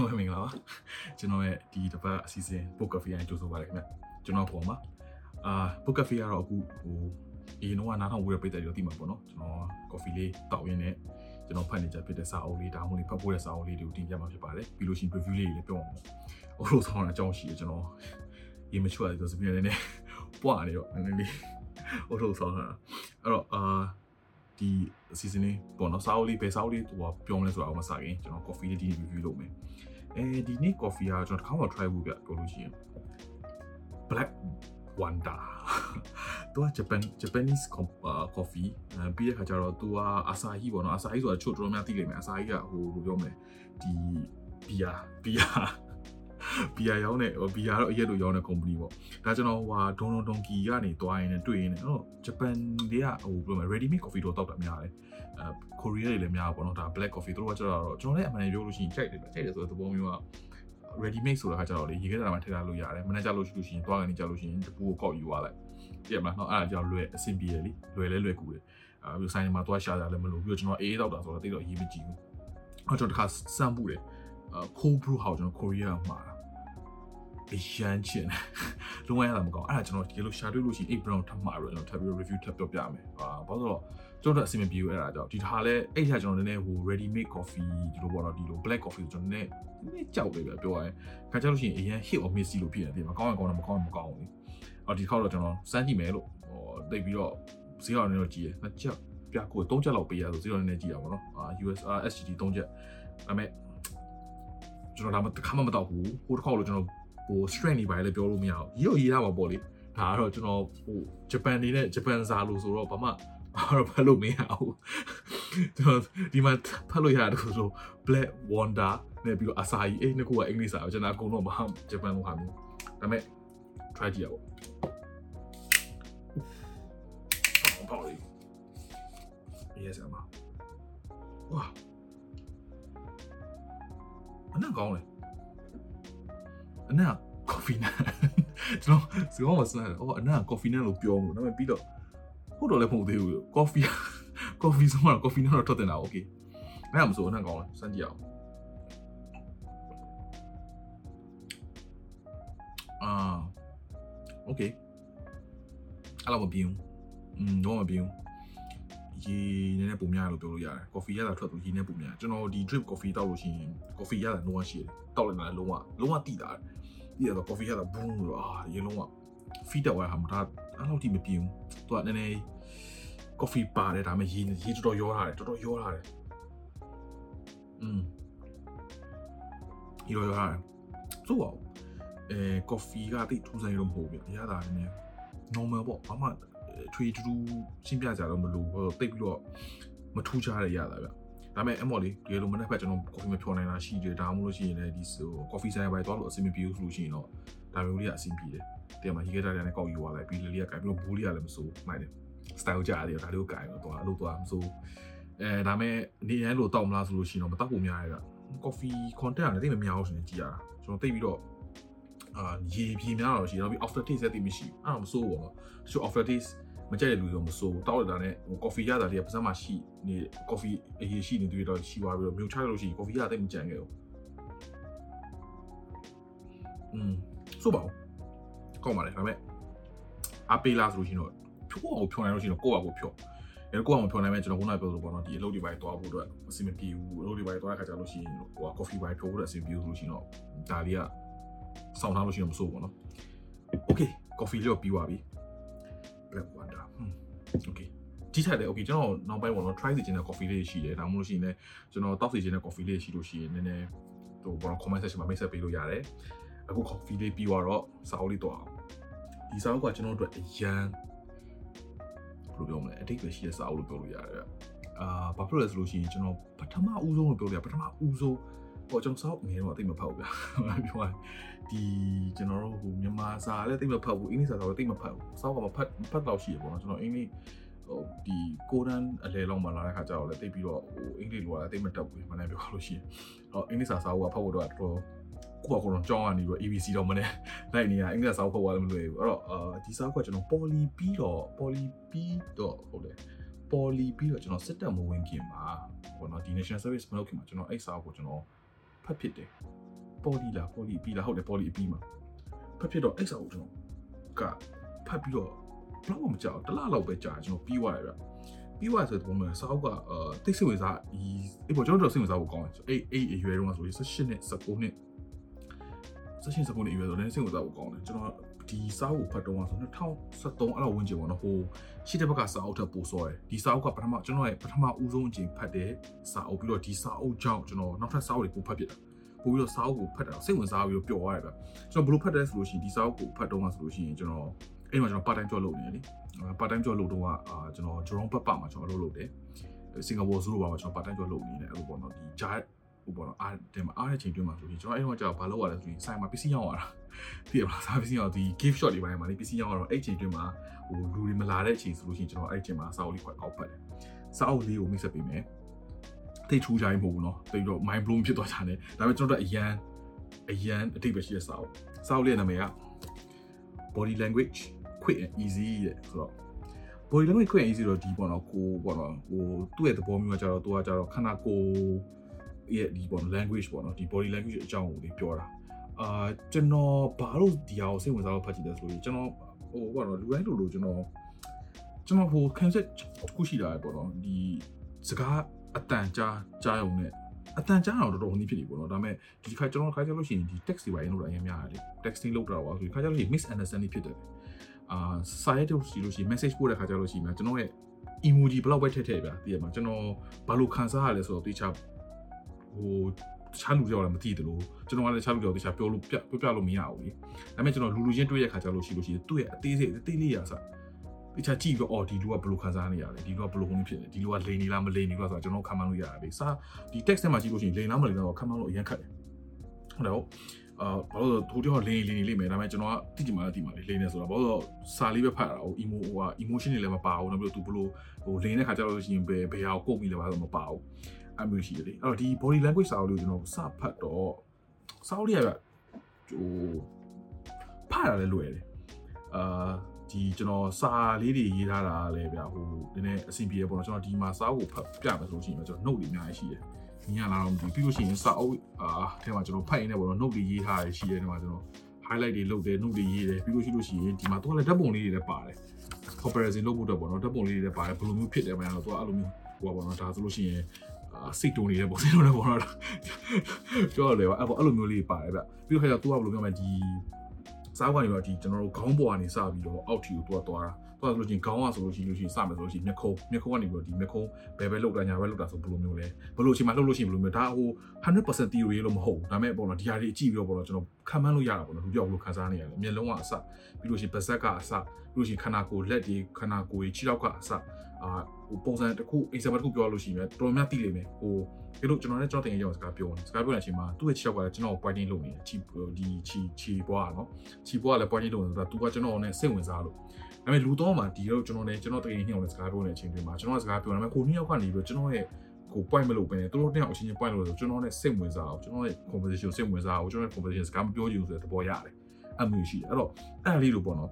လုံးပဲမင်္ဂလာပါကျွန်တော်ရဲ့ဒီတစ်ပတ်အစီအစဉ် book cafe အရင်ကြိုးဆိုပါရခင်ဗျကျွန်တော်ပေါ်မှာအာ book cafe ကတော့အခုဟိုအရင်တော့နားထောင်ဝေးရပိတ်တယ်လို့သိမှာပေါ့နော်ကျွန်တော် coffee လေးတောက်ရင်းနဲ့ကျွန်တော်ဖတ်နေကြဖြစ်တဲ့စာအုပ်လေးဒါမှမဟုတ်ဖတ်ဖို့တဲ့စာအုပ်လေးတွေကိုတင်ပြမှာဖြစ်ပါတယ်ပြီးလို့ရှိရင် review လေးတွေလည်းပြောအောင်ဟိုလိုဆောင်းတာအကြောင်းရှိရကျွန်တော်ရေမချွတ်ရဆိုစပြည့်နေနေပွားနေတော့နည်းနည်းလေးဟိုလိုဆောင်းတာအဲ့တော့အာဒီ season လေးပေါ့နော်စာအုပ်လေးဘယ်စာအုပ်လေးဟိုပြောမလဲဆိုတာအောင်မစခင်ကျွန်တော် coffee လေးဒီ review လုပ်မယ် အဲဒီနေ့ coffee ကကျွန်တော်တစ်ခါမှ try ဘူးပြပြောလို့ရှိရင် black wanda သူက Japan Japanese coffee ပြီးတဲ့ခါကျတော့သူက Asahi ပေါ့နော် Asahi ဆိုတာချို့တော်တော်များသိလိမ့်မယ် Asahi ကဟိုဘယ်လိုပြောမလဲဒီဘီယာဘီယာ ဘီယာရောင်းတဲ့ဘီယာတော့အရက်လို့ရောင်းတဲ့ company ပေါ့ဒါကျွန်တော်ဟိုဒွန်ဒွန်ဒွန်ကီကနေတွားရင်းနဲ့တွေ့ရင်းနဲ့အဲ့တော့ Japan တွေကဟိုဘယ်လိုမလဲ ready made coffee တော့တောက်တာများတယ်အဲ Korea တွေလည်းများပေါ့နော်ဒါ black coffee တို့ကကျတော့ကျွန်တော်လည်းအမှန်တကယ်ပြောလို့ရှိရင်ကြိုက်တယ်ကြိုက်တယ်ဆိုတဲ့သဘောမျိုးက ready made ဆိုတာခါကျတော့လေရေခဲတာမှာထည့်ထားလို့ရတယ်မနေ့ကျလို့ရှိလို့ရှိရင်တွားကနေကြလို့ရှိရင်တပူကိုကောက်ယူသွားလိုက်ပြည့်မလားနော်အဲ့ဒါကြောင့်လွယ်အဆင်ပြေတယ်လလွယ်လဲလွယ်ကူတယ်အဲပြီးဆိုင်မှာတွားရှာတာလည်းမလို့ပြီးတော့ကျွန်တော်အေးတောက်တာဆိုတော့တိတ်တော့အရေးမကြီးဘူးအဲ့ကျွန်တော်တခါစမ်းပူတယ်အဲ cold brew ဟောကျွန်တော် Korea မှာ အရန်ချင်လုံးဝရတာမကောင်းအဲ့ဒါကျွန်တော်ဒီလိုရှာတွေ့လို့ရှိရင်8 brown ထပ်မှာတော့ကျွန်တော်ထပ်ပြီး review ထပ်ပြောပြမယ်ဟာဘာလို့ဆိုတော့ကျွန်တော်အဆင်မပြေဘူးအဲ့ဒါကြောင့်ဒီထားလဲအဲ့ထကျွန်တော်နည်းနည်းဟို ready made coffee ဒီလိုပေါ့နော်ဒီလို black coffee ကျွန်တော်နည်းနည်းကြောက်တယ်ပဲပြောရရင်ခါကြလို့ရှိရင်အရင် hit or miss လို့ဖြစ်နေတယ်မကောင်းရင်ကောင်းတယ်မကောင်းရင်မကောင်းဘူးလေအော်ဒီခေါက်တော့ကျွန်တော်စမ်းကြည့်မယ်လို့ဟိုတိတ်ပြီးတော့ဈေးအောင်နေတော့ကြည့်ရနှစ်ချက်ပြကို3ချက်လောက်ပေးရဆိုဈေးအောင်နေကြည့်ရပါတော့အာ USR SGD 3ချက်ဒါပေမဲ့ကျွန်တော်ဒါမှတစ်ခါမှမတော့ဘူးဟိုတစ်ခေါက်လို့ကျွန်တော် ဟို strength နေပါလေပြောလို့မရဘူးရေရေရမှာပေါ့လေဒါကတော့ကျွန်တော်ဟိုဂျပန်နေနဲ့ဂျပန်စာလို့ဆိုတော့ဘာမှအဲ့တော့ဖတ်လို့မရဘူးကျွန်တော်ဒီမှာဖတ်လို့ရတယ်ဆို Black Wonder နဲ့ပြီးတော့ Asahi အဲ့နှစ်ခုကအင်္ဂလိပ်စာပဲကျွန်တော်အကုန်လုံးမဟာဂျပန်လိုဟာမျိုးဒါပေမဲ့ try ကြည့်ရအောင်ပေါ့လေ yes အမဝါအနံ့ကောင်းလေ အနက်ကော်ဖီနဲ့ကျွန်တော်စကောမစမ်းတော့အနက်ကော်ဖီနဲ့လို့ပြောမှုဒါပေမဲ့ပြီးတော့ဟုတ်တော့လည်းမဟုတ်သေးဘူးကော်ဖီကော်ဖီဆိုမှကော်ဖီနဲ့တော့ထွက်တင်တာ Okay အဲ့ဒါမဆိုအနက်ကောင်းလားစမ်းကြည့်အောင်อ่าโอเคอะไรมาบิวอืมโดนมาบิว ရေနည်းနည်းပုံများလို့ပြောလို့ရတယ်။ coffee ရတာထွက်လို့ရေနည်းပုံများကျွန်တော်ဒီ drip coffee တောက်လို့ရှိရင် coffee ရတာလုံးဝရှိတယ်။တောက်လိုက်တာလုံးဝလုံးဝတိတာ။ဒီတော့ coffee ရတာ boom လို့အာရေလုံးဝ feed တော့ရဟာမဒါအဲ့လောက်ထိမပြင်းဘူး။သူကနည်းနည်း coffee ပါတယ်ဒါပေမဲ့ရေရေတော်တော်ရောထားတယ်တော်တော်ရောထားတယ်။อืมရေတော်ရောထားတယ်။ဆိုတော့အဲ coffee ကတိတ်ထူးဆန်းရတော့မဟုတ်ဘူးဗျ။ရတာနည်းနည်း normal ပေါ့ဘာမှ ထွေထူးထူးရှင်းပြကြတော့မလို့ဟိုတိတ်ပြီးတော့မထူးခြားရရတာဗျဒါပေမဲ့အမော်လေးဒီလိုမနေ့ဖက်ကျွန်တော် coffee မဖြော်နိုင်တာရှိတယ်ဒါမှမဟုတ်လို့ရှိရင်လည်းဒီဟို coffee ဆိုင်ပိုင်းသွားလို့အဆင်မပြေဘူးဆိုလို့ရှိရင်တော့ဒါမျိုးလေးကအဆင်ပြေတယ်တဲ့မှာရေခဲတာတွေနဲ့ကောက်ယူသွားလိုက်ပြီးလေလေးကကြိုင်ပြီးတော့ဘူးလေးကလည်းမစိုးမိုက်တယ် style ကြရတယ်ဒါလေးကိုကြိုင်တော့သွားလို့သွားမစိုးအဲဒါမဲ့နေရန်လို့တောက်မလားဆိုလို့ရှိရင်တော့မတောက်ဖို့များရတာ coffee content ကလည်းတိတ်မများဘူးဆိုရင်ကြည်ရတာကျွန်တော်တိတ်ပြီးတော့ အာရေပြေများတော့ရှိတော့ပြီး after taste လည်းတိတ်မရှိအဲ့တော့မစိုးဘူးပေါ့နော်တချို့ after taste မကြိုက်တဲ့လူတွေမစိုးတောက်ရတာနဲ့ဟို coffee ရတာတွေကပါစမ်းမှရှိနေ coffee အရေးရှိနေတွေ့တော့ရှိသွားပြီးတော့မြို့ချလို့ရှိရင် coffee ရတဲ့မကြံခဲ့ဘူးอืมဆိုပါဦးကောင်းပါလေဒါပေမဲ့အပေးလားဆိုလို့ရှိရင်တော့ဖြိုးအောင်ဖြောနိုင်လို့ရှိရင်တော့ကိုယ့်အကိုဖြောအဲကိုယ့်အကိုဖြောနိုင်မဲ့ကျွန်တော်ခုနကပြောလို့ပေါ့နော်ဒီအလုပ်တွေပိုင်းသွားဖို့အတွက်အဆင်မပြေဘူးအလုပ်တွေပိုင်းသွားတဲ့ခါကျလို့ရှိရင်ဟို coffee ပိုင်းဖြိုးဖို့အဆင်ပြေလို့ရှိရင်တော့ဒါလေးက စောင့်ထားလို့ရှိရင်မစိုးဘူးပေါ့နော် okay coffee လေးတော့ပြီးသွားပြီ black wonder ဟွန်း okay ဒီထက်လည်း okay ကျွန်တော်နောက်ပိုင်းပေါ့နော် try စီခြင်းတဲ့ coffee လေးရှိတယ်ဒါမှမဟုတ်လို့ရှိရင်လည်းကျွန်တော်တောက်စီခြင်းတဲ့ coffee လေးရှိလို့ရှိရင်နည်းနည်းဟိုဘော comment section မှာ message ပေးလို့ရတယ်အခု coffee လေးပြီးသွားတော့စာအုပ်လေးတော့အောင်ဒီစာအုပ်ကကျွန်တော်တို့အရန်ဘယ်လိုပြောမလဲအတိတ်ပဲရှိတဲ့စာအုပ်လို့ပြောလို့ရတယ်အာဘာဖြစ်လဲဆိုလို့ရှိရင်ကျွန်တော်ပထမဦးဆုံးလို့ပြောလို့ရပထမဦးဆုံး ဟိုကျွန်တော်စောက်ငယ်တော့အသိမဖောက်ဗျာပြောရဒီကျွန်တော်တို့ဟိုမြန်မာစာလည်းသိမဖတ်ဘူးအင်္ဂလိပ်စာလည်းသိမဖတ်ဘူးစောက်ကမဖတ်ဖတ်တော့ရှိရပေါ့နော်ကျွန်တော်အင်္ဂလိပ်ဟိုဒီကိုရန်အလဲလောက်မှလာတဲ့ခါကျတော့လည်းသိပြီးတော့ဟိုအင်္ဂလိပ်လိုကလည်းသိမတက်ဘူးမနေ့ပြောလို့ရှိရင်ဟောအင်္ဂလိပ်စာစာကဖတ်ဖို့တော့တော်ကိုယ့်အကောင်ကြောင်းကနေပြီးတော့ ABC တော့မနေ့လိုက်နေရအင်္ဂလိပ်စာဖတ်ဖို့လည်းမလွယ်ဘူးအဲ့တော့အာဒီစာကကျွန်တော် poly ပြီးတော့ poly ပြီးတော့ဟုတ်တယ် poly ပြီးတော့ကျွန်တော်စစ်တက်မဝင်ခင်မှာဟိုနော်ဒီ national service မလုပ်ခင်မှာကျွန်တော်အဲ့စာကိုကျွန်တော်ဖ တ်ဖြစ်တယ်ပေါ်လီလားပေါ်လီအပီလားဟုတ်တယ်ပေါ်လီအပီမှာဖတ်ဖြစ်တော့အဲ့စာကိုကျွန်တော်ကဖတ်ပြီးတော့ဘလောက်မှမကြောက်တလားလောက်ပဲကြာကျွန်တော်ပြီးသွားတယ်ဗျပြီးသွားဆိုတဲ့ပုံမှာစာအုပ်ကအာတိတ်စိတ်ဝင်စားဒီအေးပေါ့ကျွန်တော်တို့စိတ်ဝင်စားဖို့ကောင်းတယ်အဲ့အဲ့အရွယ်တုန်းကဆိုရင်18နှစ်19နှစ်18 19နှစ်အရွယ်ဆိုတော့စိတ်ဝင်စားဖို့ကောင်းတယ်ကျွန်တော် ဒီစာအုပ်ကိုဖတ်တော့ဆို2013အဲ့လောက်ဝန်းကျင်ပေါ့နော်ဟိုရှိတဲ့ဘက်ကစာအုပ်ထပ်ပို့စောတယ်ဒီစာအုပ်ကပထမကျွန်တော်ရဲ့ပထမဦးဆုံးအချိန်ဖတ်တဲ့စာအုပ်ပြီးတော့ဒီစာအုပ်ကြောင့်ကျွန်တော်နောက်ထပ်စာအုပ်တွေပို့ဖတ်ပြတာပို့ပြီးတော့စာအုပ်ကိုဖတ်တာစိတ်ဝင်စားပြီးတော့ပျော်သွားတယ်ဗျကျွန်တော်ဘယ်လိုဖတ်တယ်ဆိုလို့ရှိရင်ဒီစာအုပ်ကိုဖတ်တော့မှဆိုလို့ရှိရင်ကျွန်တော်အဲ့မှာကျွန်တော် part time job လုပ်နေတယ်လေ part time job လုပ်တော့အာကျွန်တော် Jerome Papa မှာကျွန်တော်လုပ်လုပ်တယ်စင်ကာပူဆိုလိုပါမှာကျွန်တော် part time job လုပ်နေတယ်အဲ့လိုပေါ့နော်ဒီဂျာ ဟိုပေါ့နော်အားတယ်မှာအားတဲ့ချိန်တွင်းမှာဆိုရင်ကျွန်တော်အဲ့တော့ကြာဘာလုပ်ရလဲဆိုရင်ဆိုင်မှာပစ္စည်းရောင်းရတာသိရမလားစားပစ္စည်းရောင်းဒီ gift shop တွေပိုင်းမှာလေပစ္စည်းရောင်းရတော့အဲ့ချိန်တွင်းမှာဟိုလူတွေမလာတဲ့အချိန်ဆိုလို့ရှိရင်ကျွန်တော်အဲ့ချိန်မှာစာအုပ်လေးခွက်အောက်ဖတ်တယ်စာအုပ်လေးကိုမိတ်ဆက်ပေးမယ်တိတ်ထူးကြိုင်းမဟုတ်ဘူးเนาะတိတ်တော့ mind blown ဖြစ်သွားကြတယ်ဒါပေမဲ့ကျွန်တော်တို့အရန်အရန်အတိတ်ပဲရှိတဲ့စာအုပ်စာအုပ်လေးနာမည်က body language quick and easy တဲ့ဆိုတော့ body language quick and easy တော့ဒီပေါ့နော်ကိုပေါ့နော်ဟိုသူ့ရဲ့သဘောမျိုးကကြတော့သူကကြတော့ခန္ဓာကိုယ် ရဲ့ဒီပေါ့နော် language ပေါ့နော်ဒီ body language အကြောင်းကိုလေပြောတာအာကျွန်တော်ဘာလို့ဒီဟာကိုစိတ်ဝင်စားလို့ဖတ်ကြည့်တယ်ဆိုရင်ကျွန်တော်ဟိုပေါ့နော်လူတိုင်းလိုလိုကျွန်တော်ကျွန်တော်ဟို concept ခုရှိတာပေါ့နော်ဒီစကားအတန်ကြားကြားရုံနဲ့အတန်ကြားတော့တော်တော်ဟိုနည်းဖြစ်နေပေါ့နော်ဒါပေမဲ့ဒီခါကျွန်တော်ခါကြလို့ရှိရင်ဒီ text တွေပါရင်လို့အရင်များတယ် texting လုပ်တာပါဆိုဒီခါကြလို့ရှိရင် misunderstanding ဖြစ်တယ်အာစာရိုက်တော့ရှိလို့ရှိရင် message ပို့တဲ့ခါကြလို့ရှိရင်ကျွန်တော်ရဲ့ emoji ဘယ်လောက်ပဲထည့်ထည့်ဗျာတည်ရမှာကျွန်တော်ဘာလို့ခံစားရလဲဆိုတော့တေချာ ဟိုချားလူကြောက်လည်းမသိတယ်လို့ကျွန်တော်ကလည်းချားလူကြောက်တေချာပြောလို့ပြပြပြလို့မရဘူးလေဒါပေမဲ့ကျွန်တော်လူလူချင်းတွေ့ရခါကြလို့ရှိလို့ရှိရင်သူ့ရဲ့အသေးစိတ်အသေးလေးရာစားတေချာကြည့်ပြီးအော်ဒီလူကဘယ်လိုခံစားနေရလဲဒီလူကဘယ်လိုခုန်ဖြစ်လဲဒီလူကလိန်နေလားမလိန်နေလားဆိုတော့ကျွန်တော်ခံမှန်းလို့ရတယ်လေစာဒီ text ထဲမှာကြည့်လို့ရှိရင်လိန်လားမလိန်လားတော့ခံမှန်းလို့အရင်ခက်တယ်ဟုတ်တယ်အာဘာလို့လဲထိုးတော့လင်းလင်းနေလိမ့်မယ်ဒါပေမဲ့ကျွန်တော်ကတိတိမာတိမာလေးလင်းနေဆိုတာဘာလို့စာလေးပဲဖတ်တာဟို emo ဟို emotion တွေလည်းမပါဘူးနောက်ပြီးတော့သူဘလို့ဟိုလင်းတဲ့ခါကျတော့ရှင်ဘယ်ဘယ်ဟာကိုကုတ်ပြီးလဲဘာလို့မပါဘူး အမျိုးရှိတယ်လေအဲ့တော့ဒီ body language စာအုပ်လေးကိုကျွန်တော်စဖတ်တော့စာအုပ်လေးကဟိုဖတ်ရလဲလွယ်တယ်အာဒီကျွန်တော်စာလေးတွေရေးထားတာလည်းဗျာဟိုနည်းနည်းအဆင်ပြေရပေါ့နော်ကျွန်တော်ဒီမှာစာအုပ်ကိုဖတ်ပြမယ်ဆိုလို့ရှိရင်ကျွန်တော် note တွေအများကြီးရှိတယ်ညလာတော့ဒီပြီးလို့ရှိရင်စာအုပ်အာထဲမှာကျွန်တော်ဖတ်ရင်းနဲ့ပေါ့နော် note တွေရေးထားရရှိတယ်ဒီမှာကျွန်တော် highlight တွေလုပ်တယ် note တွေရေးတယ်ပြီးလို့ရှိလို့ရှိရင်ဒီမှာတော့လည်းဓာတ်ပုံလေးတွေလည်းပါတယ် comparison လုပ်ဖို့တော့ပေါ့နော်ဓာတ်ပုံလေးတွေလည်းပါတယ်ဘယ်လိုမျိုးဖြစ်တယ်မလဲတော့သူကအဲ့လိုမျိုးဟိုပါပေါ့နော်ဒါဆိုလို့ရှိရင်အာ စိတ်တုံနေတဲ့ပုံစံတော့လည်းပေါ့နော်ပြောရတယ်ပေါ့အဲ့ပေါ့အဲ့လိုမျိုးလေးပါတယ်ဗျပြီးတော့ခါကျတော့သူကဘယ်လိုပြောမလဲဒီစားကနေတော့ဒီကျွန်တော်တို့ခေါင်းပေါ်ကနေစပြီးတော့အောက်ထီကိုသူကသွားတာသွားဆိုလို့ရှိရင်ခေါင်းကဆိုလို့ရှိရင်လို့ရှိရင်စမယ်ဆိုလို့ရှိရင်မျက်ခုံးမျက်ခုံးကနေပြီးတော့ဒီမျက်ခုံးဘယ်ပဲလောက်တာညာပဲလောက်တာဆိုဘယ်လိုမျိုးလဲဘယ်လိုအချိန်မှလှုပ်လို့ရှိရင်ဘယ်လိုမျိုးဒါဟို100% theory လို့မဟုတ်ဘူးဒါပေမဲ့ပေါ့နော်ဒီဟာတွေအကြည့်ပြီးတော့ပေါ့နော်ကျွန်တော်ခံမှန်းလို့ရတာပေါ့နော်လူပြောက်လို့ခံစားနေရတယ်မျက်လုံးကအစပြီးလို့ရှိရင်ပါးစပ်ကအစပြီးလို့ရှိရင်ခန္ဓာကိုယ်လက်တွေခန္ဓာကိုယ်ကြီးခြေထောက်ကအစ အာဟိုပုံစံတစ်ခု example တစ်ခုပြောလို့ရှိရင်တော်တော်များသိလိမ့်မယ်ဟိုဒီလိုကျွန်တော်လည်းကျွန်တော်တင်ရအောင်စကားပြောနေစကားပြောနေတဲ့အချိန်မှာသူ့ရဲ့ခြေထောက်ကလည်းကျွန်တော် pointing လုပ်နေတယ်ခြေဒီခြေခြေပွားနော်ခြေပွားကလည်း pointing လုပ်နေတာသူကကျွန်တော်နဲ့စိတ်ဝင်စားလို့ဒါပေမဲ့လူတော့မှဒီတော့ကျွန်တော်လည်းကျွန်တော်တကယ်ညှိအောင်လည်းစကားပြောနေတဲ့အချိန်တွေမှာကျွန်တော်ကစကားပြောနေမှာကိုနှစ်ယောက်ကနေပြီးတော့ကျွန်တော်ရဲ့ကို point မလုပ်ဘဲနဲ့သူတို့နှစ်ယောက်အချင်းချင်း point လို့ဆိုကျွန်တော်နဲ့စိတ်ဝင်စားအောင်ကျွန်တော်ရဲ့ conversation စိတ်ဝင်စားအောင်ကျွန်တော်ရဲ့ conversation စကားမပြောချင်ဘူးဆိုတဲ့သဘောရတယ်အမျိုးရှိတယ်အဲ့တော့အဲ့ဒါလေးလို့ပေါ့နော်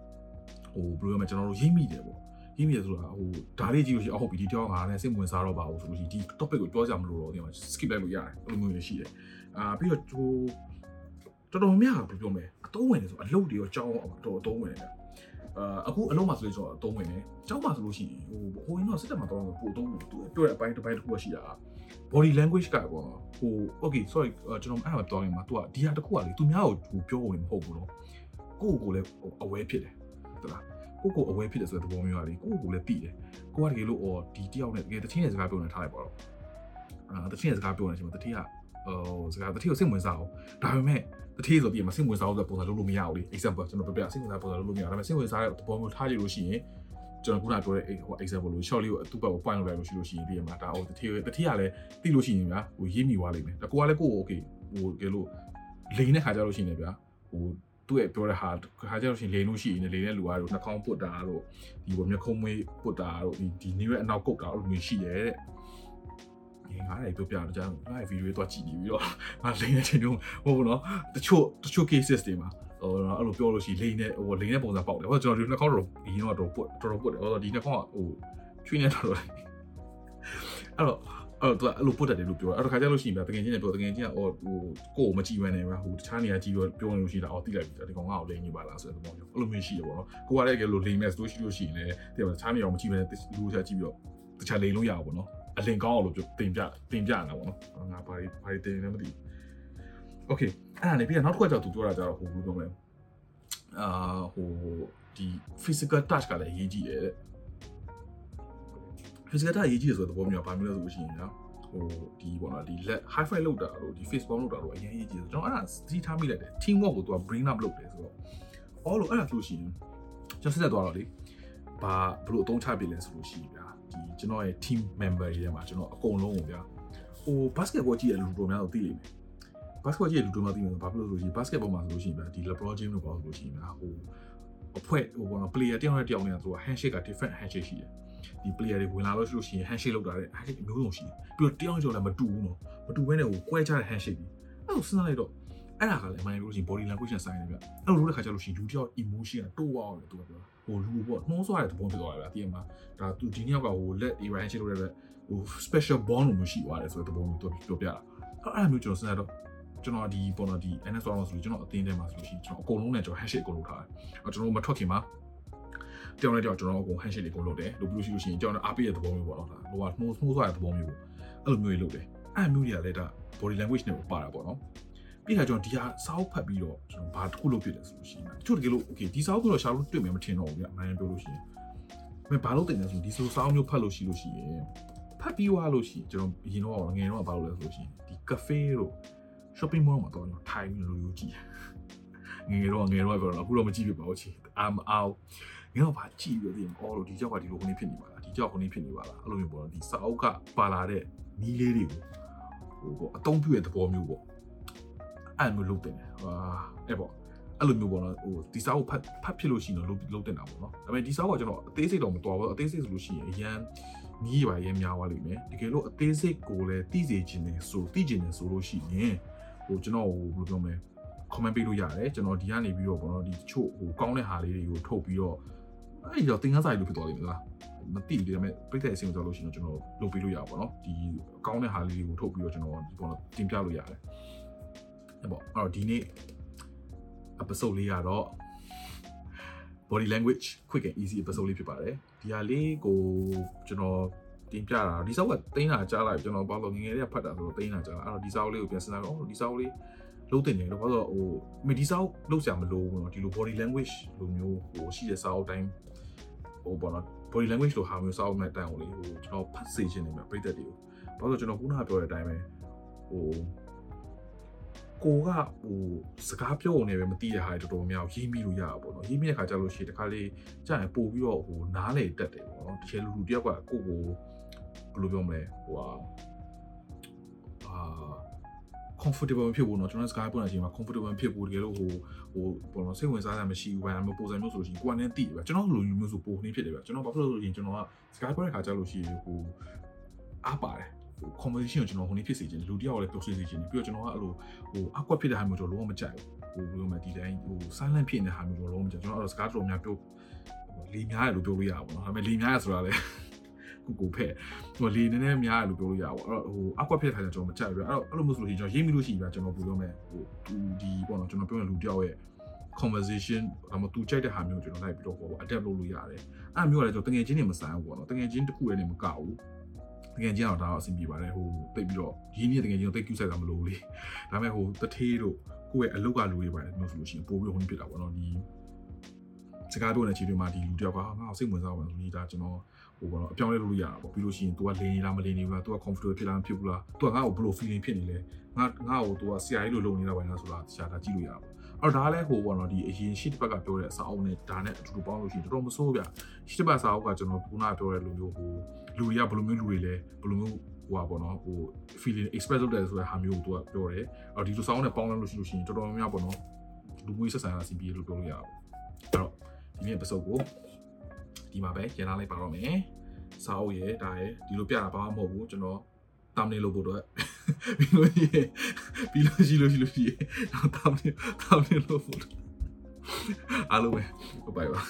ဟိုဘယ်လိုလဲကျွန်တော်တို့ရိပ်မိတယ်ပေါ့ ရိပ်မိတယ်ဆိုတာဟိုဒါလေးကြည့်လို့ရှိရင်အဟုတ်ပြီဒီတယောက်ငါနဲ့စိတ်ဝင်စားတော့ပါဘူးဆိုလို့ရှိရင်ဒီ topic ကိုပြောကြမလို့တော့ဒီမှာ skip လိုက်လို့ရတယ်အဲ့လိုမျိုးရှိတယ်အာပြီးတော့ဟိုတော်တော်များများဘယ်လိုပြောမလဲအတုံးဝင်တယ်ဆိုအလုပ်တွေရောကြောင်းအောင်တော်တော်အတုံးဝင်တယ်အာအခုအလုံးမှာဆိုလို့ဆိုတော့အသုံးဝင်တယ်။ကျောင်းမှာဆိုလို့ရှိရင်ဟိုဟိုရင်တော့စစ်တပ်မှာတော့ပို့သုံးတယ်သူတွေ့တဲ့အပိုင်းတစ်ပိုင်းတစ်ခုရှိတာ body language ကပေါ့နော်ဟို okay sorry ကျွန်တော်အဲ့ဒါပြောရင်မှာ तू ကဒီဟာတစ်ခုကလေသူများကိုပြောဖို့မဟုတ်ဘူးနော်ကိုယ့်ကိုယ်လည်း aware ဖြစ်တယ်ဟုတ်လား ကိုယ့်ကိုယ် aware ဖြစ်တယ်ဆိုတဲ့သဘောမျိုးကလေကိုယ့်ကိုယ်လည်းသိတယ်ကိုကတကယ်လို့အော်ဒီတယောက်နဲ့တကယ်တချင်းရဲ့စကားပြောနေထားလိုက်ပါတော့အာတချင်းရဲ့စကားပြောနေချိန်မှာတတိယဟိုစကားတတိယကိုစိတ်ဝင်စားအောင်ဒါပေမဲ့တတိယဆိုပြီးမှစိတ်ဝင်စားအောင်ဆိုပုံစံလုပ်လို့မရဘူးလေ example ကျွန်တော်ပြပြစိတ်ဝင်စားပုံစံလုပ်လို့မရဒါပေမဲ့စိတ်ဝင်စားတဲ့သဘောမျိုးထားကြည့်လို့ရှိရင်ကျွန်တော်ခုနပြောတဲ့ဟို example လို့ short လေးကိုသူ့ဘက်ကို point လုပ်လိုက်လို့ရှိလို့ရှိရင်ဒီမှာဒါဟိုတတိယတတိယလည်းသိလို့ရှိရင်ဗျာဟိုရေးမိသွားလိမ့်မယ်ဒါကိုကလည်းကိုယ့်ကို okay ဟိုကဲလို့လိန်တဲ့ခါကြလို့ရှိရင်လည်းဗျာဟို သူ့ရဲ့ပြောတဲ့ဟာခါကြလို့ရှိရင်လိန်လို့ရှိရင်လိန်တဲ့လူအားတို့နှာခေါင်းပုတ်တာတို့ဒီဘောမျက်ခုံးမွေးပုတ်တာတို့ဒီဒီနေရဲ့အနောက်ကုတ်တာတို့မျိုးရှိတယ်တဲ့ငါလည်းပြောပြတော့ကြာငါရဲ့ဗီဒီယိုတော့ကြည့်နေပြီးတော့ငါလိန်တဲ့ချိန်တုန်းဟိုဘောနော်တချို့တချို့ cases တွေမှာဟိုအဲ့လိုပြောလို့ရှိရင်လိန်တဲ့ဟိုလိန်တဲ့ပုံစံပေါက်တယ်ဟိုကျွန်တော်ဒီနှာခေါင်းတော့ဒီတော့တော့ပုတ်တော်တော်ပုတ်တယ်ဟိုဒီနှာခေါင်းကဟိုချွေးနေတော့အဲ့တော့ အဲ့တော့အဲ့လိုပုတ်တယ်လို့ပြောအဲ့တော့ခါကျလို့ရှိရင်ဗျတကယ်ချင်းနဲ့ပြောတကယ်ချင်းကဟိုဟိုကိုယ်မကြည့်ဘဲနဲ့ဗျဟိုတခြားနေရာကြည့်ပြောပြောနေလို့ရှိတာအော်တိလိုက်ပြီဒီကောင်ငါ့ကိုလိန်နေပါလားဆိုတဲ့သဘောမျိုးအဲ့လိုမျိုးရှိရပေါ့နော်ကိုကလည်းကလို့လိန်မဲ့ဆိုလို့ရှိလို့ရှိရင်လည်းတဲ့တခြားနေရာမကြည့်ဘဲနဲ့လူတခြားကြည့်ပြီးတော့တခြားလိန်လို့ရအောင်ပေါ့နော်အလင်ကောင်းအောင်လို့တင်ပြတင်ပြနေတာပေါ့နော်ငါဘာတွေဘာတွေတင်နေလဲမသိဘူး Okay အဲ့ဒါနေပြီးတော့နောက်တစ်ခါကျတော့သူပြောတာကြတော့ဟိုဘူးပြောမယ်အာဟိုဒီ physical touch ကလည်းအရေးကြီးတယ်တဲ့ physical touch အရေးကြီးတယ်ဆိုတဲ့သဘောမျိုးကဘာမျိုးလဲဆိုလို့ရှိရင်ညာဟိုဒီပေါ့နော်ဒီလက် high five လောက်တာတို့ဒီ face bomb လောက်တာတို့အရင်အရေးကြီးတယ်ကျွန်တော်အဲ့ဒါသတိထားမိလိုက်တယ် team work ကိုသူက bring up လုပ်တယ်ဆိုတော့ all လို့အဲ့ဒါဆိုလို့ရှိရင်ကျွန်တော်စစ်သက်သွားတော့လေဘာဘလို့အသုံးချပြလဲဆိုလို့ရှိရင်ဗျာဒီကျွန်တော်ရဲ့ team member တွေထဲမှာကျွန်တော်အကုန်လုံးကိုဗျာဟို basketball ကြည့်ရလူတော်များတော့သိလိမ့်မယ် basketball ကြည့်ရလူတော်များသိမယ်ဆိုဘာဖြစ်လို့ဆိုလို့ရှိရင် basketball မှာဆိုလို့ရှိရင်ဗျာဒီ LeBron James တို့ပေါ့ဆိုလို့ရှိရင်ဗျာဟိုအဖွဲ့ဟိုပေါ့နော် player တယောက်နဲ့တယောက်နဲ့ဆိုတော့ handshake က different handshake ရှိတယ် ဒီ player တွေဝင်လာလို့ရှိလို့ရှိရင် handshake လုပ်တာတဲ့ handshake မျိုးစုံရှိတယ်ပြီးတော့တယောက်ကျော်လည်းမတူဘူးနော်မတူဘဲနဲ့ဟိုကွဲခြားတဲ့ handshake ကြီးအဲ့လိုစဉ်းစားလိုက်တော့အဲ့ဒါကလည်းအမှန်တကယ်လို့ရှိရင် body language နဲ့ဆိုင်နေဗျအဲ့လိုလုပ်တဲ့ခါကျလို့ရှိရင်လူတယောက် emotion ကတိုးအောင်တယ်သူကပြောဟိုလူပေါ့နှိုးဆွားတဲ့သဘောဖြစ်သွားတယ်ဗျာတကယ်မှာဒါသူဒီနေ့ကဟိုလက် Iran handshake လုပ်တဲ့အတွက်ဟို special bond လို့မရှိသွားတယ်ဆိုတဲ့သဘောမျိုးသူပြောပြတာအဲ့အဲ့မျိုးကျွန်တော်စဉ်းစားတော့ကျွန်တော်ဒီပေါ်တော့ဒီ NS သွားမှာဆိုလို့ကျွန်တော်အတင်းထဲမှာဆိုလို့ရှိရင်ကျွန်တော်အကုန်လုံးနဲ့ကျွန်တော် handshake အကုန်လုပ်ထားတယ်အဲ့ကျွန်တော်မထွက်ခင်မှာ တယောက်နဲ့တယောက်ကျွန်တော်အကုန် handshake တွေအကုန်လုပ်တယ်လုပ်ပြီးလို့ရှိလို့ရှိရင်ကျွန်တော်အားပေးတဲ့သဘောမျိုးပေါ့နော်ဒါဟိုကနှိုးနှိုးဆွားတဲ့သဘောမျိုးပေါ့အဲ့လိုမျိုးတွေလုပ်တယ်အဲ့မျိုးတွေကလည်းဒါ body language နဲ့ပါတာပေါ့နော်ပြီးခါကျွန်တော်ဒီဟာစာအုပ်ဖတ်ပြီးတော့ကျွန်တော်ဘာတစ်ခုလုပ်ဖြစ်လဲဆိုလို့ရှိရင်တချို့တကယ်လို့ okay ဒီစာအုပ်ကတော့ရှာလို့တွေ့မယ်မထင်တော့ဘူးဗျအမှန်တမ်းပြောလို့ရှိရင်မင်းဘာလို့တင်လဲဆိုရင်ဒီဆိုစာအုပ်မျိုးဖတ်လို့ရှိလို့ရှိရင်ဖတ်ပြီးွားလို့ရှိရင်ကျွန်တော်အရင်တော့ငယ်တော့ဘာလို့လဲဆိုလို့ရှိရင်ဒီ cafe တို့ shopping mall မှာတော့ကျွန်တော်ထိုင်ပြီးလို့ယူကြည့်ငယ်တော့ငယ်တော့ပြောတော့အခုတော့မကြည့်ပြပါဘူးချီအာမအောင် ငယ်တော့ဗာကြည့်ပြီးတော့အော်လို့ဒီကြောက်ကဒီလိုခုနေဖြစ်နေပါလားဒီကြောက်ခုနေဖြစ်နေပါလားအဲ့လိုမျိုးပေါ့နော်ဒီစာအုပ်ကပါလာတဲ့နီးလေးတွေကိုဟိုပေါ့အတုံးပြည့်တဲ့သဘောမျိုးပေါ့အဲ့မျိုးလုပ်တင်တယ်ဟာအဲ့ပေါ့အဲ့လိုမျိုးပေါ့နော်ဟိုဒီစာအုပ်ဖတ်ဖတ်ဖြစ်လို့ရှိရင်တော့လုပ်တင်တာပေါ့နော်ဒါပေမဲ့ဒီစာအုပ်ကကျွန်တော်အသေးစိတ်တော့မတော်ဘူးအသေးစိတ်ဆိုလို့ရှိရင်အရန်နီးပါရဲများသွားလိမ့်မယ်တကယ်လို့အသေးစိတ်ကိုလည်းသိစေခြင်းနဲ့ဆိုသိခြင်းနဲ့ဆိုလို့ရှိရင်ဟိုကျွန်တော်ဟိုဘယ်လိုပြောမလဲ comment ပေးလို့ရတယ်ကျွန်တော်ဒီကနေပြီးတော့ပေါ့နော်ဒီတချို့ဟိုကောင်းတဲ့ဟာလေးတွေကိုထုတ်ပြီးတော့ အဲ့ဒီတော့သင်ခန်းစာတွေလို့ဖြစ်သွားလိမ့်မယ်လားမသိဘူးဒါပေမဲ့ပြည့်တဲ့အစီအစဉ်ကြောင့်လို့ရှိရင်ကျွန်တော်လုပ်ပေးလို့ရပါတော့ဒီအကောင်းတဲ့ဟာလေးတွေကိုထုတ်ပြီးတော့ကျွန်တော်ဒီကောင်တင်ပြလို့ရတယ်အဲ့ပေါ့အဲ့တော့ဒီနေ့ episode လေးကတော့ body language quick and easy episode လေးဖြစ်ပါတယ်ဒီဟာလေးကိုကျွန်တော်တင်ပြတာဒီစာအုပ်ကတင်းတာကြားလိုက်ကျွန်တော်ဘာလို့ငငယ်လေးကဖတ်တာဆိုတော့တင်းတာကြားလာအဲ့တော့ဒီစာအုပ်လေးကိုပြန်စဉ်းစားတော့ဒီစာအုပ်လေး လုံးတင်တယ်လို့ဘာလို့ဟိုမဒီစောက်လုံးစရာမလိုဘူးเนาะဒီလို body language လိုမျိုးဟိုရှိတဲ့စောက်တိုင်းဟိုပေါ့နော် body language လိုဟာမျိုးစောက်မဲ့တိုင်ကိုလေဟိုကျွန်တော်ဖတ်စေချင်တယ်မြတ်ပြည့်တဲ့တွေကိုဘာလို့ကျွန်တော်ခုနကပြောတဲ့အတိုင်းပဲဟိုကိုကဟိုစကားပြောနေပဲမသိတဲ့ဟာတွေတော်တော်များများရေးမိလို့ရတာပေါ့နော်ရေးမိတဲ့ခါကျလို့ရှိရင်တခါလေးကြာရင်ပို့ပြီးတော့ဟိုနားလေတက်တယ်ပေါ့နော်တကယ်လူလူတယောက်ကကိုကိုဘယ်လိုပြောမလဲဟိုဟာအာ comfortable ဖြစ်ဖို့နော်ကျွန်တော်စကားပြောတဲ့အချိန်မှာ comfortable ဖြစ်ဖို့တကယ်လို့ဟိုဟိုဘောနော်စိတ်ဝင်စားတာမရှိဘူးဘာမှပုံစံမျိုးဆိုလို့ရှိရင်ကိုယ်ကလည်းသိတယ်ဗျကျွန်တော်လိုမျိုးဆိုပုံနှိမ့်ဖြစ်တယ်ဗျကျွန်တော်ဘာဖြစ်လို့လဲဆိုရင်ကျွန်တော်ကစကားပြောတဲ့ခါကျလို့ရှိရင်ဟိုအားပါတယ်ဟို conversation ကိုကျွန်တော်ဟိုနေ့ဖြစ်စေချင်လူတယောက်လည်းပြောစေချင်ပြီးတော့ကျွန်တော်ကအဲ့လိုဟိုအကွက်ဖြစ်တဲ့ဟာမျိုးတော့လုံးဝမကြိုက်ဘူးဟိုဘယ်လိုမှဒီတိုင်းဟို silent ဖြစ်နေတဲ့ဟာမျိုးတော့လုံးဝမကြိုက်ကျွန်တော်အဲ့လိုစကားတော်များပြောလေးများတယ်လို့ပြောလို့ရပါဘူးနော်ဒါပေမဲ့လေးများရဆိုတာလည်း ကိုကိုဖက်ဟိုလေနည်းနည်းများရလို့ပြောလို့ရပါဘောအဲ့တော့ဟိုအကွက်ဖြစ်တဲ့ခါကျကျွန်တော်မကြိုက်ဘူးအဲ့တော့အဲ့လိုမျိုးဆိုလို့ရှိရင်ကျွန်တော်ရေးမိလို့ရှိရင်ကျွန်တော်ပြောလို့မယ်ဟိုဒီပေါ့နော်ကျွန်တော်ပြောတဲ့လူတယောက်ရဲ့ conversation ဒါမှသူကြိုက်တဲ့ဟာမျိုးကျွန်တော်လိုက်ပြီးတော့ဟို adapt လုပ်လို့ရတယ်အဲ့မျိုးကလည်းကျွန်တော်တကယ်ချင်းနေမဆိုင်ဘူးပေါ့နော်တကယ်ချင်းတစ်ခုလည်းမကဘူးတကယ်ချင်းတော့ဒါတော့အဆင်ပြေပါတယ်ဟိုတိတ်ပြီးတော့ရင်းနှီးတကယ်ချင်းတိတ်ကျူးဆိုင်တာမလို့လေဒါပေမဲ့ဟိုတထေးတို့ကိုယ့်ရဲ့အလုပ်ကလူတွေပါတယ်မျိုးဆိုလို့ရှိရင်ပို့ပြီးဟိုဖြစ်တာပေါ့နော်ဒီစကားပြောတဲ့ခြေတွေမှာဒီလူတယောက်ကငါ့စိတ်ဝင်စားပါလို့ဒါကျွန်တော် ဟိုပေါ့နော်အပြောင်းလဲလုပ်လို့ရတာပေါ့ပြီးလို့ရှိရင် तू ကလင်းနေလားမလင်းနေဘူးလား तू က comfortable ဖြစ်လားမဖြစ်ဘူးလား तू ကငါ့ကိုဘယ်လို feeling ဖြစ်နေလဲငါငါ့ကို तू ကဆရာကြီးလိုလုပ်နေတာပါလားဆိုတာရှာတာကြည့်လို့ရတာပေါ့အဲ့တော့ဒါလည်းဟိုပေါ့နော်ဒီအရင်ရှစ်တစ်ပတ်ကပြောတဲ့အစာအုပ်နဲ့ဒါနဲ့အတူတူပေါင်းလို့ရှိရင်တော်တော်မဆိုးဗျရှစ်တစ်ပတ်စာအုပ်ကကျွန်တော်ခုနပြောတဲ့လူမျိုးဟိုလူတွေကဘယ်လိုမျိုးလူတွေလဲဘယ်လိုမျိုးဟိုပါပေါ့နော်ဟို feeling express လုပ်တယ်ဆိုတဲ့ဟာမျိုးကိုသူကပြောတယ်အဲ့တော့ဒီလိုစာအုပ်နဲ့ပေါင်းလို့ရှိလို့ရှိရင်တော်တော်များများပေါ့နော်လူမျိုးဆက်ဆံတာစီးပြီးလို့ပြောလို့ရအောင်အဲ့တော့ဒီနေ့ episode ကို ဒီမှာပဲရန်လာလိုက်ပါတော့မယ်စာအုပ်ရဲ့ဒါရဲ့ဒီလိုပြတာဘာမှမဟုတ်ဘူးကျွန်တော်တမ်နေလို့ပို့တော့ပြီးလို့ရှိရင်ပြီးလို့ရှိလို့ရှိလို့ရှိရင်တမ်နေတမ်နေလို့ပို့အားလုံးပဲဘိုင်ပါ